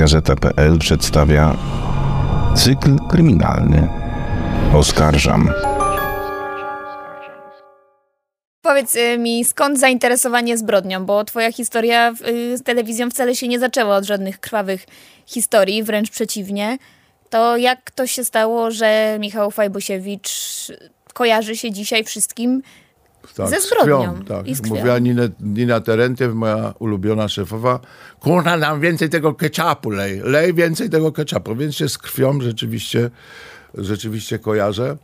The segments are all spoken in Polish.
Gazeta.pl przedstawia cykl kryminalny Oskarżam. Powiedz y, mi, skąd zainteresowanie zbrodnią? Bo twoja historia y, z telewizją wcale się nie zaczęła od żadnych krwawych historii, wręcz przeciwnie. To jak to się stało, że Michał Fajbusiewicz kojarzy się dzisiaj wszystkim tak, ze zbrodnią krwią, tak. i z krwią. Mówiła Nina, Nina Terentiew, moja ulubiona szefowa, kurna, nam więcej tego ketchupu lej, lej więcej tego ketchupu, więc się z krwią rzeczywiście, rzeczywiście kojarzę.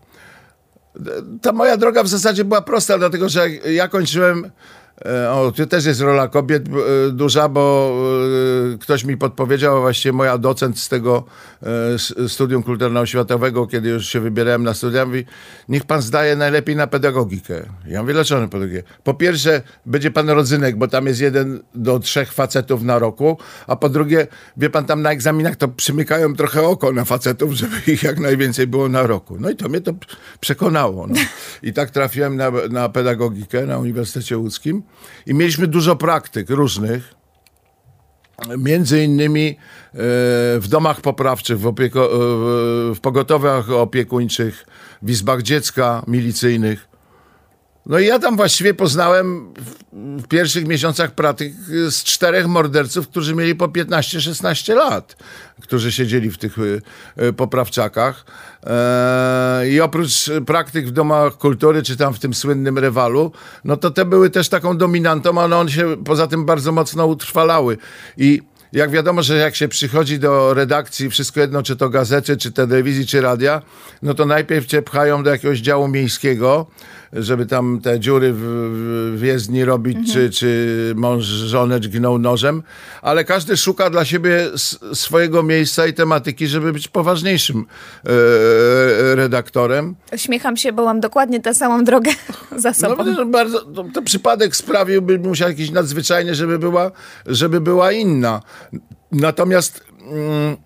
Ta moja droga w zasadzie była prosta, dlatego że ja kończyłem O, tu też jest rola kobiet e, duża, bo e, ktoś mi podpowiedział, a właściwie moja docent z tego e, studium kulturalno-oświatowego, kiedy już się wybierałem na studia, mówi, niech pan zdaje najlepiej na pedagogikę. Ja mówię, dlaczego na pedagogikę? Po pierwsze, będzie pan rodzynek, bo tam jest jeden do trzech facetów na roku, a po drugie, wie pan, tam na egzaminach to przymykają trochę oko na facetów, żeby ich jak najwięcej było na roku. No i to mnie to przekonało. No. I tak trafiłem na, na pedagogikę na Uniwersytecie Łódzkim i mieliśmy dużo praktyk różnych. Między innymi e, w domach poprawczych, w, opieko, e, w pogotowiach opiekuńczych, w izbach dziecka milicyjnych. No i ja tam właściwie poznałem w, pierwszych miesiącach praktyk z czterech morderców, którzy mieli po 15-16 lat, którzy siedzieli w tych y, y, poprawczakach. E, I oprócz praktyk w domach kultury, czy tam w tym słynnym rewalu, no to te były też taką dominantą, ale one się poza tym bardzo mocno utrwalały. I jak wiadomo, że jak się przychodzi do redakcji, wszystko jedno, czy to gazety, czy telewizji, czy radia, no to najpierw cię pchają do jakiegoś działu miejskiego, żeby tam te dziury w, w- jezdni robić, czy, czy mąż żonę dźgnął nożem, ale każdy szuka dla siebie swojego miejsca i tematyki, żeby być poważniejszym e, redaktorem. Śmiecham się, bo mam dokładnie tę samą drogę za No, sobą. że bardzo, to, to przypadek sprawiłby musiał jakiś nadzwyczajny, żeby była, żeby była inna. Natomiast mm,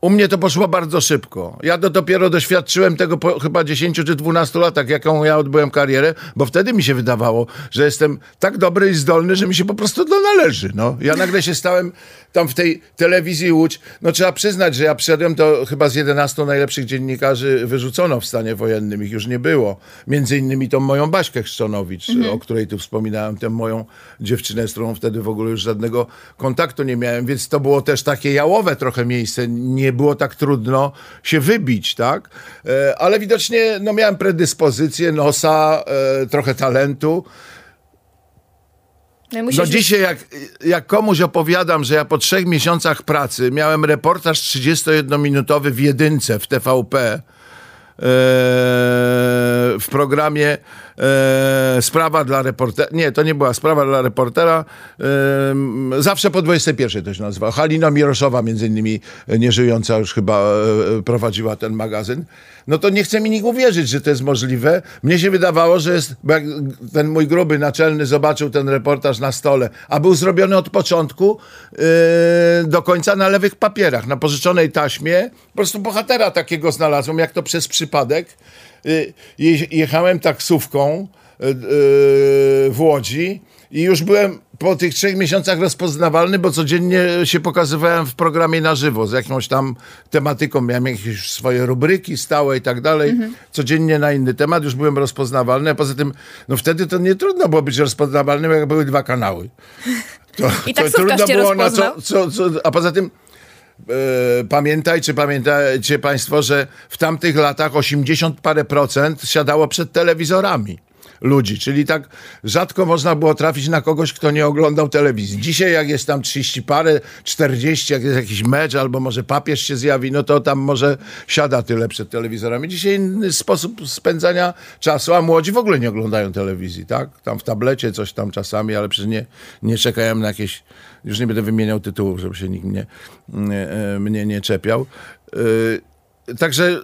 u mnie to poszło bardzo szybko. Ja to dopiero doświadczyłem tego po chyba 10 czy 12 latach, jaką ja odbyłem karierę, bo wtedy mi się wydawało, że jestem tak dobry i zdolny, że mi się po prostu to należy. No. Ja nagle się stałem tam w tej telewizji Łódź. No trzeba przyznać, że ja przyszedłem, to chyba z 11 najlepszych dziennikarzy wyrzucono w stanie wojennym. Ich już nie było. Między innymi tą moją Baśkę Chrzczonowicz, o której tu wspominałem, tę moją dziewczynę, z którą wtedy w ogóle już żadnego kontaktu nie miałem, więc to było też takie jałowe trochę miejsce. Nie było tak trudno się wybić, tak? E, Ale widocznie no, miałem predyspozycję, nosa, e, trochę talentu. No, No dzisiaj jak, jak komuś opowiadam, że ja po trzech miesiącach pracy miałem reportaż 31-minutowy w jedynce w TVP e, w programie e, Sprawa dla reportera. Nie, to nie była sprawa dla reportera. E, zawsze po 21 to się nazywa. Halina Miroszowa między innymi e, nieżyjąca już chyba e, prowadziła ten magazyn. No to nie chce mi nikt uwierzyć, że to jest możliwe. Mnie się wydawało, że jest, bo jak ten mój gruby naczelny zobaczył ten reportaż na stole, a był zrobiony od początku yy, do końca na lewych papierach, na pożyczonej taśmie. Po prostu bohatera takiego znalazłem, jak to przez przypadek. Je, jechałem taksówką yy, yy, w Łodzi i już byłem po tych trzech miesiącach rozpoznawalny, bo codziennie się pokazywałem w programie na żywo z jakąś tam tematyką. Miałem jakieś swoje rubryki stałe i tak dalej. Codziennie na inny temat. Już byłem rozpoznawalny, a poza tym, no wtedy to nie trudno było być rozpoznawalnym, jak były dwa kanały. To, I taksówkarz cię na co, co, co, a poza tym e, pamiętaj, czy pamiętacie państwo, że w tamtych latach 80 parę procent siadało przed telewizorami ludzi, czyli tak rzadko można było trafić na kogoś, kto nie oglądał telewizji. Dzisiaj jak jest tam 30 parę, 40, jak jest jakiś mecz albo może papież się zjawi, no to tam może siada tyle przed telewizorami. Dzisiaj inny sposób spędzania czasu, a młodzi w ogóle nie oglądają telewizji, tak? Tam w tablecie coś tam czasami, ale przecież nie, nie czekają na jakieś już nie będę wymieniał tytułów, żeby się nikt mnie, e, mnie nie czepiał. E, Także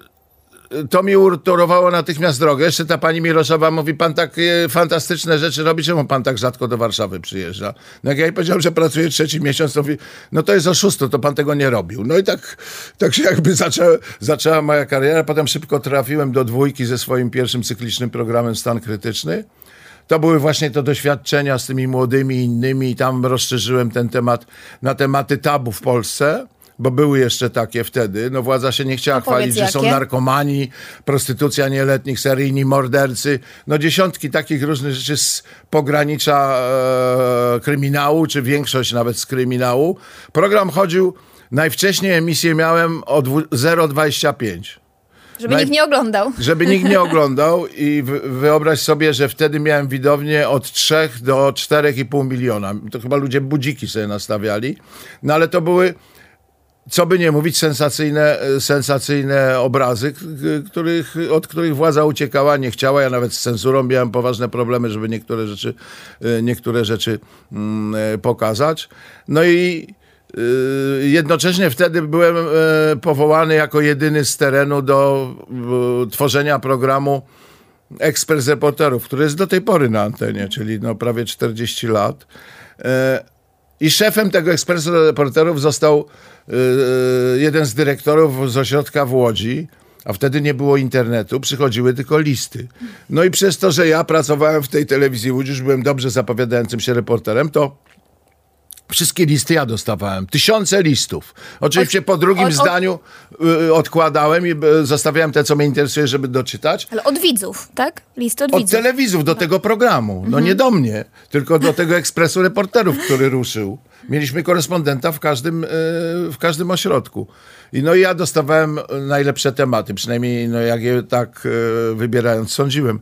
to mi urturowało natychmiast drogę. Jeszcze ta pani Miroszowa mówi, pan takie fantastyczne rzeczy robi, czemu pan tak rzadko do Warszawy przyjeżdża? No jak ja jej powiedziałem, że pracuję trzeci miesiąc, to mówi, no to jest oszustwo, to pan tego nie robił. No i tak, tak się jakby zaczę, zaczęła moja kariera. Potem szybko trafiłem do dwójki ze swoim pierwszym cyklicznym programem Stan Krytyczny. To były właśnie te doświadczenia z tymi młodymi innymi tam rozszerzyłem ten temat na tematy tabu w Polsce bo były jeszcze takie wtedy. No władza się nie chciała No chwalić, że są jakie? narkomani, prostytucja nieletnich, seryjni mordercy. No dziesiątki takich różnych rzeczy z pogranicza e, kryminału, czy większość nawet z kryminału. Program chodził, najwcześniej emisję miałem o dwu- 0,25 Żeby Naj- nikt nie oglądał. żeby nikt nie oglądał i wy- wyobraź sobie, że wtedy miałem widownię od 3 do 4,5 miliona. To chyba ludzie budziki sobie nastawiali. No ale to były, co by nie mówić, sensacyjne, e, sensacyjne obrazy, których, od których władza uciekała, nie chciała. Ja nawet z cenzurą miałem poważne problemy, żeby niektóre rzeczy, e, niektóre rzeczy mm, e, pokazać. No i Jednocześnie wtedy byłem powołany jako jedyny z terenu do tworzenia programu Ekspres Reporterów, który jest do tej pory na antenie, czyli no prawie 40 lat. I szefem tego Ekspresu Reporterów został e, jeden z dyrektorów z ośrodka w Łodzi, a wtedy nie było internetu, przychodziły tylko listy. No i przez to, że ja pracowałem w tej telewizji Łódź, już byłem dobrze zapowiadającym się reporterem, to Wszystkie listy ja dostawałem. Tysiące listów. Oczywiście po drugim od- od- zdaniu y, odkładałem i y, zostawiałem te, co mnie interesuje, żeby doczytać. Ale od widzów, tak? Listy od, Od widzów. telewizów do tego programu. No nie do mnie, tylko do tego ekspresu reporterów, który ruszył. Mieliśmy korespondenta w każdym, y, w każdym ośrodku. I no i ja dostawałem najlepsze tematy, przynajmniej no, jak je tak y, wybierając sądziłem.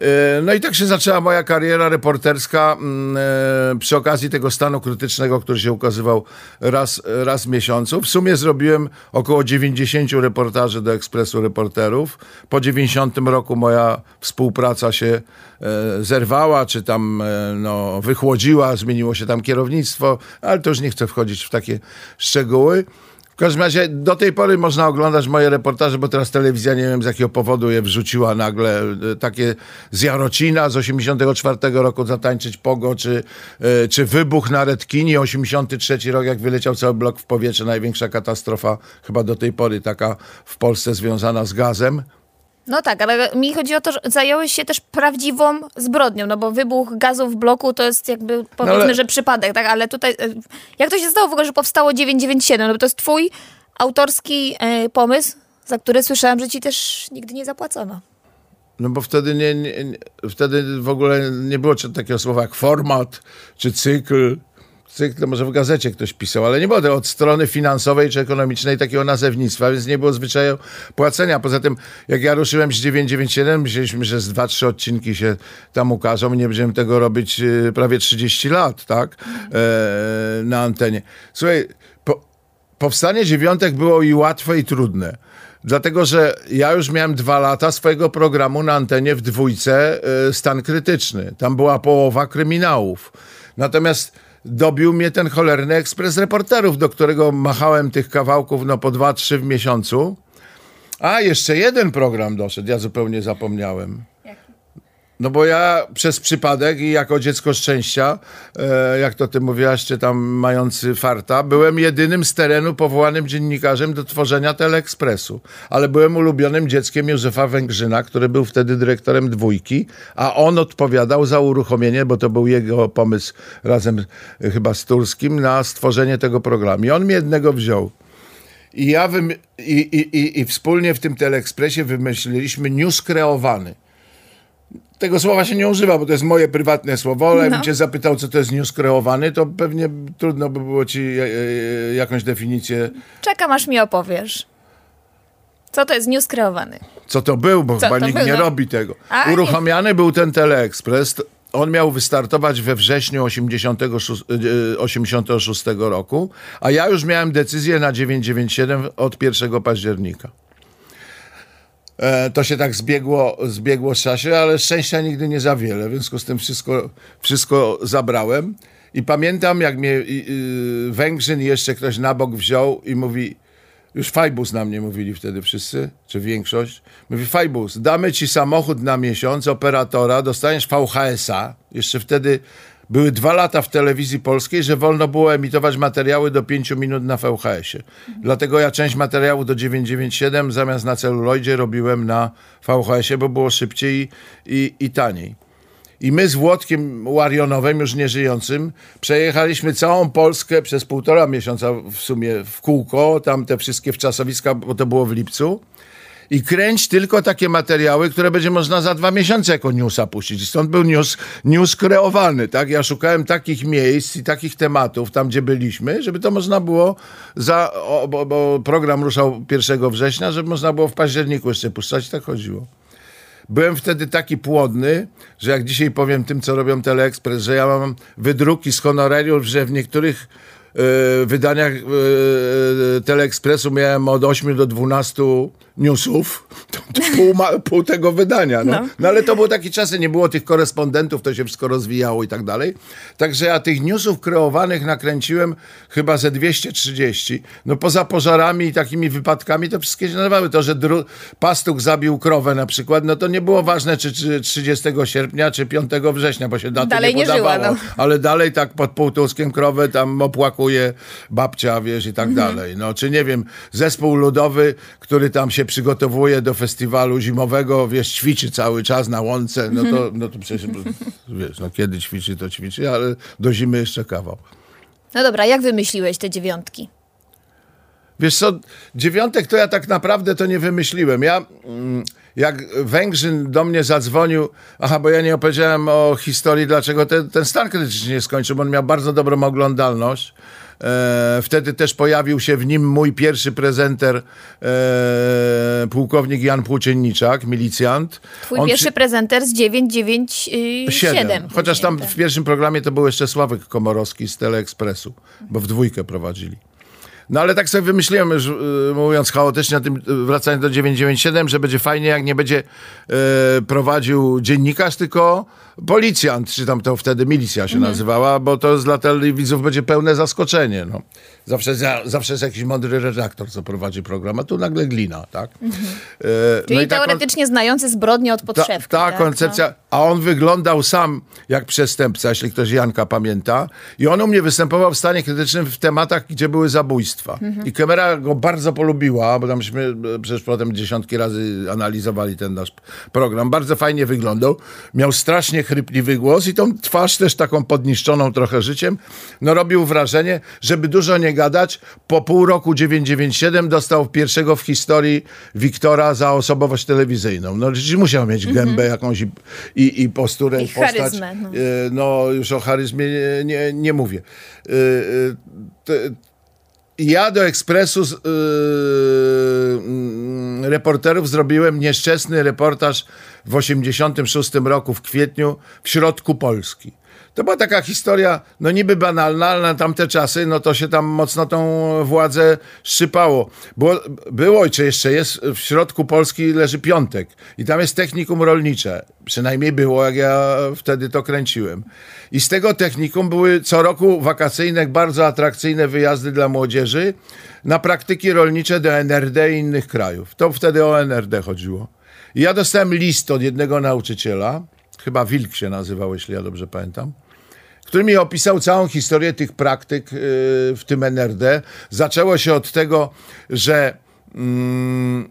E, No i tak się zaczęła moja kariera reporterska mm, e, przy okazji tego stanu krytycznego, który się ukazywał raz, raz w miesiącu. W sumie zrobiłem około 90 reportaży do Ekspresu Reporterów. Po 90 roku moja współpraca się e, zerwała, czy tam no, wychłodziła, zmieniło się tam kierownictwo, ale to już nie chcę wchodzić w takie szczegóły. W każdym razie do tej pory można oglądać moje reportaże, bo teraz telewizja nie wiem z jakiego powodu je wrzuciła nagle. e, Takie z Jarocina z 84 roku zatańczyć pogo, czy, e, czy wybuch na Redkinie, 83 rok jak wyleciał cały blok w powietrze, największa katastrofa chyba do tej pory taka w Polsce związana z gazem. No tak, ale mi chodzi o to, że zająłeś się też prawdziwą zbrodnią, no bo wybuch gazu w bloku to jest jakby, powiedzmy, ale- że przypadek, tak? Ale tutaj, e, jak to się stało w ogóle, że powstało 997? No bo to jest twój autorski e, pomysł, za który słyszałam, że ci też nigdy nie zapłacono. No bo wtedy nie, nie, wtedy w ogóle nie było takiego słowa jak format czy cykl. To może w gazecie ktoś pisał, ale nie było od strony finansowej czy ekonomicznej takiego nazewnictwa, więc nie było zwyczaju płacenia. Poza tym, jak ja ruszyłem z 997, myśleliśmy, że z 2-3 odcinki się tam ukażą i nie będziemy tego robić y, prawie 30 lat, tak? E, na antenie. Słuchaj, po, powstanie dziewiątek było i łatwe, i trudne. Dlatego, że ja już miałem dwa lata swojego programu na antenie w dwójce y, stan krytyczny. Tam była połowa kryminałów. Natomiast dobił mnie ten cholerny ekspres reporterów, do którego machałem tych kawałków no po dwa, trzy w miesiącu. A, jeszcze jeden program doszedł, ja zupełnie zapomniałem. No bo ja przez przypadek i jako dziecko szczęścia, e, jak to ty mówiłaś, czy tam mający farta, byłem jedynym z terenu powołanym dziennikarzem do tworzenia Teleekspresu. Ale byłem ulubionym dzieckiem Józefa Węgrzyna, który był wtedy dyrektorem dwójki, a on odpowiadał za uruchomienie, bo to był jego pomysł razem e, chyba z Turskim, na stworzenie tego programu. I on mnie jednego wziął. I ja wym- i, i, i, i wspólnie w tym Teleekspresie wymyśliliśmy news kreowany. Tego słowa się nie używa, bo to jest moje prywatne słowo, ale jakbym No. cię zapytał, co to jest news kreowany, to pewnie trudno by było ci e, e, jakąś definicję, Czekam, aż mi opowiesz. Co to jest news kreowany? co to był, bo Co chyba nikt był, nie no. robi tego. A, nie. Uruchomiony był ten Teleekspres. On miał wystartować we wrześniu 86, e, 86 roku, a ja już miałem decyzję na 997 od 1 października. E, to się tak zbiegło, zbiegło z czasie, ale szczęścia nigdy nie za wiele. W związku z tym wszystko, wszystko zabrałem. I pamiętam, jak mnie i, y, Węgrzyn jeszcze ktoś na bok wziął i mówi, już Fajbus na mnie mówili wtedy wszyscy, czy większość. Mówi, Fajbus, damy ci samochód na miesiąc, operatora, dostaniesz VHS-a. Jeszcze wtedy były dwa lata w telewizji polskiej, że wolno było emitować materiały do 5 minut na VHS-ie. Dlatego ja część materiału do 997 zamiast na celuloidzie robiłem na VHS-ie, bo było szybciej i, i taniej. I my z Włodkiem Łarionowem, już nieżyjącym, przejechaliśmy całą Polskę przez półtora miesiąca w sumie w kółko, tam te wszystkie wczasowiska, bo to było w lipcu. I kręć tylko takie materiały, które będzie można za dwa miesiące jako newsa puścić. Stąd był news, news kreowany, tak? Ja szukałem takich miejsc i takich tematów tam, gdzie byliśmy, żeby to można było za, o, bo, bo program ruszał 1 września, żeby można było w październiku jeszcze puszczać. Tak chodziło. Byłem wtedy taki płodny, że jak dzisiaj powiem tym, co robią Teleekspres, że ja mam wydruki z honorariów, że w niektórych wydaniach e, Teleekspresu miałem od 8 do 12 newsów, to, to pół, ma, pół tego wydania. No. No. no ale to były takie czasy, nie było tych korespondentów, to się wszystko rozwijało i tak dalej. Także ja tych newsów kreowanych nakręciłem chyba ze 230. No poza pożarami i takimi wypadkami to wszystkie się nazywały. To, że dru- pastuch zabił krowę na przykład, no to nie było ważne, czy, czy 30 sierpnia, czy 5 września, bo się daty dalej nie podawało. Nie żyła, no. Ale dalej tak pod półtuskiem krowę tam babcia, wiesz, i tak mhm. dalej. No, czy nie wiem, zespół ludowy, który tam się przygotowuje do festiwalu zimowego, wiesz, ćwiczy cały czas na łące, no to, no to przecież, wiesz, no kiedy ćwiczy, to ćwiczy, ale do zimy jeszcze kawał. No dobra, jak wymyśliłeś te dziewiątki? Wiesz co, dziewiątek to ja tak naprawdę to nie wymyśliłem. Ja, mm, jak Węgrzyn do mnie zadzwonił, aha, bo ja nie opowiedziałem o historii, dlaczego ten, ten stan krytyczny nie skończył, bo on miał bardzo dobrą oglądalność. E, wtedy też pojawił się w nim mój pierwszy prezenter, e, pułkownik Jan Płócienniczak, milicjant. Twój On pierwszy przy... prezenter z 997. Chociaż tam w pierwszym programie to był jeszcze Sławek Komorowski z Teleekspresu, bo w dwójkę prowadzili. No ale tak sobie wymyśliłem, już y, mówiąc chaotycznie, tym, y, wracając do 997, że będzie fajnie, jak nie będzie e, prowadził dziennikarz, tylko policjant, czy tam to wtedy milicja się mhm. nazywała, bo to dla telewidzów będzie pełne zaskoczenie. No. Zawsze, zawsze jest jakiś mądry redaktor, co prowadzi program, a tu nagle glina, tak? Mhm. E, Czyli no teoretycznie ta, znający zbrodnię od podszewki. Ta, ta tak? koncepcja, no. a on wyglądał sam jak przestępca, jeśli ktoś Janka pamięta. I on u mnie występował w stanie krytycznym w tematach, gdzie były zabójstwa. Mhm. I kamera go bardzo polubiła, bo tamśmy e, przecież potem dziesiątki razy analizowali ten nasz program. Bardzo fajnie wyglądał. Miał strasznie chrypliwy głos i tą twarz też taką podniszczoną trochę życiem. No robił wrażenie, żeby dużo nie gadać, po pół roku 997 dostał pierwszego w historii Wiktora za osobowość telewizyjną. No musiał mieć gębę mm -hmm. jakąś i, i, i posturę, I postać. Charyzmę, no. E, no. już o charyzmie nie, nie, nie mówię. E, e, ja do Ekspresu z, yy, reporterów zrobiłem nieszczęsny reportaż w 86 roku w kwietniu w środku Polski. To była taka historia, no niby banalna, ale na tamte czasy, no to się tam mocno tą władzę szczypało. Było, było czy jeszcze jest, w środku Polski leży Piątek i tam jest technikum rolnicze. Przynajmniej było, jak ja wtedy to kręciłem. I z tego technikum były co roku wakacyjne, bardzo atrakcyjne wyjazdy dla młodzieży na praktyki rolnicze do NRD i innych krajów. To wtedy o NRD chodziło. I ja dostałem list od jednego nauczyciela, chyba Wilk się nazywał, jeśli ja dobrze pamiętam, który mi opisał całą historię tych praktyk yy, w tym NRD. Zaczęło się od tego, że mm,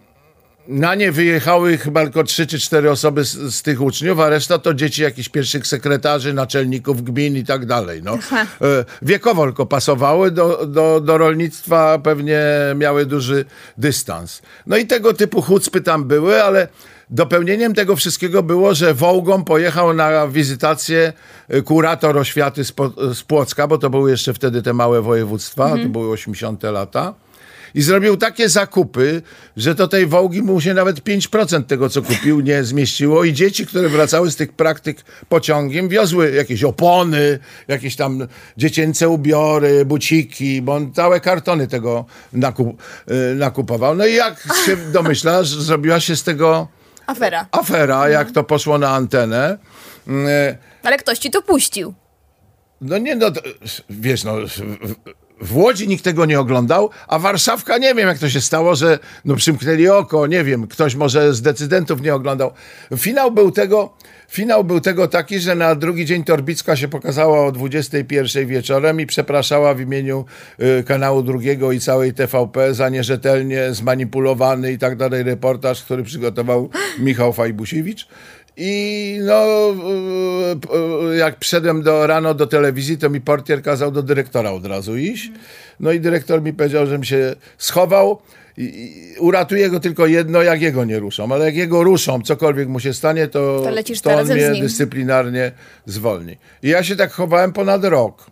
na nie wyjechały chyba tylko trzy czy cztery osoby z, z, tych uczniów, a reszta to dzieci jakichś pierwszych sekretarzy, naczelników gmin i tak dalej. No. E, wiekowo tylko pasowały do, do, do rolnictwa, pewnie miały duży dystans. No i tego typu chucpy tam były, ale Dopełnieniem tego wszystkiego było, że Wołgą pojechał na wizytację y, kurator oświaty z, Płocka, bo to były jeszcze wtedy te małe województwa, mhm. to były 80. lata. I zrobił takie zakupy, że do tej Wołgi mu się nawet 5% tego, co kupił, nie zmieściło. I dzieci, które wracały z tych praktyk pociągiem, wiozły jakieś opony, jakieś tam dziecięce ubiory, buciki, bo on całe kartony tego nakup, y, nakupował. No i jak się domyślasz, zrobiła się z tego Afera. Afera, jak to poszło na antenę. Mm, e, Ale ktoś ci to puścił. No nie, no wiesz, no w Łodzi nikt tego nie oglądał, a Warszawka nie wiem, jak to się stało, że no przymknęli oko, nie wiem, ktoś może z decydentów nie oglądał. Finał był tego, finał był tego taki, że na drugi dzień Torbicka się pokazała o 21 wieczorem i przepraszała w imieniu y, kanału drugiego i całej TVP za nierzetelnie zmanipulowany i tak dalej reportaż, który przygotował Michał Fajbusiewicz. I no, jak przyszedłem do, rano do telewizji, to mi portier kazał do dyrektora od razu iść. No i dyrektor mi powiedział, że mi się schował. I, i uratuje go tylko jedno, jak jego nie ruszą. Ale jak jego ruszą, cokolwiek mu się stanie, to, To to on mnie dyscyplinarnie zwolni. I ja się tak chowałem ponad rok.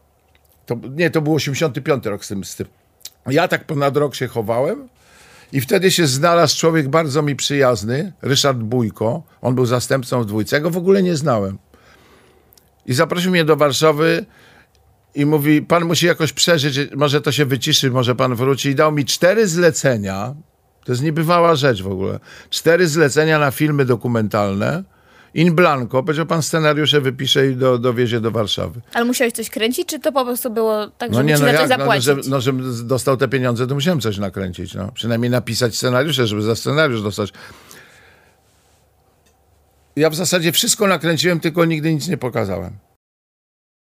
To, nie, to był 85 rok z tym, z tym. Ja tak ponad rok się chowałem i wtedy się znalazł człowiek bardzo mi przyjazny, Ryszard Bójko. On był zastępcą w dwójce. Ja go w ogóle nie znałem. I zaprosił mnie do Warszawy i mówi, pan musi jakoś przeżyć, może to się wyciszy, może pan wróci. I dał mi cztery zlecenia. To jest niebywała rzecz w ogóle. Cztery zlecenia na filmy dokumentalne. In blanco. Powiedział, pan scenariusze wypisze i do, dowiezie do Warszawy. Ale musiałeś coś kręcić, czy to po prostu było tak, No żeby nie, no jak, no, zapłacić? że, no, żebym dostał te pieniądze, to musiałem coś nakręcić, no. Przynajmniej napisać scenariusze, żeby za scenariusz dostać. Ja w zasadzie wszystko nakręciłem, tylko nigdy nic nie pokazałem.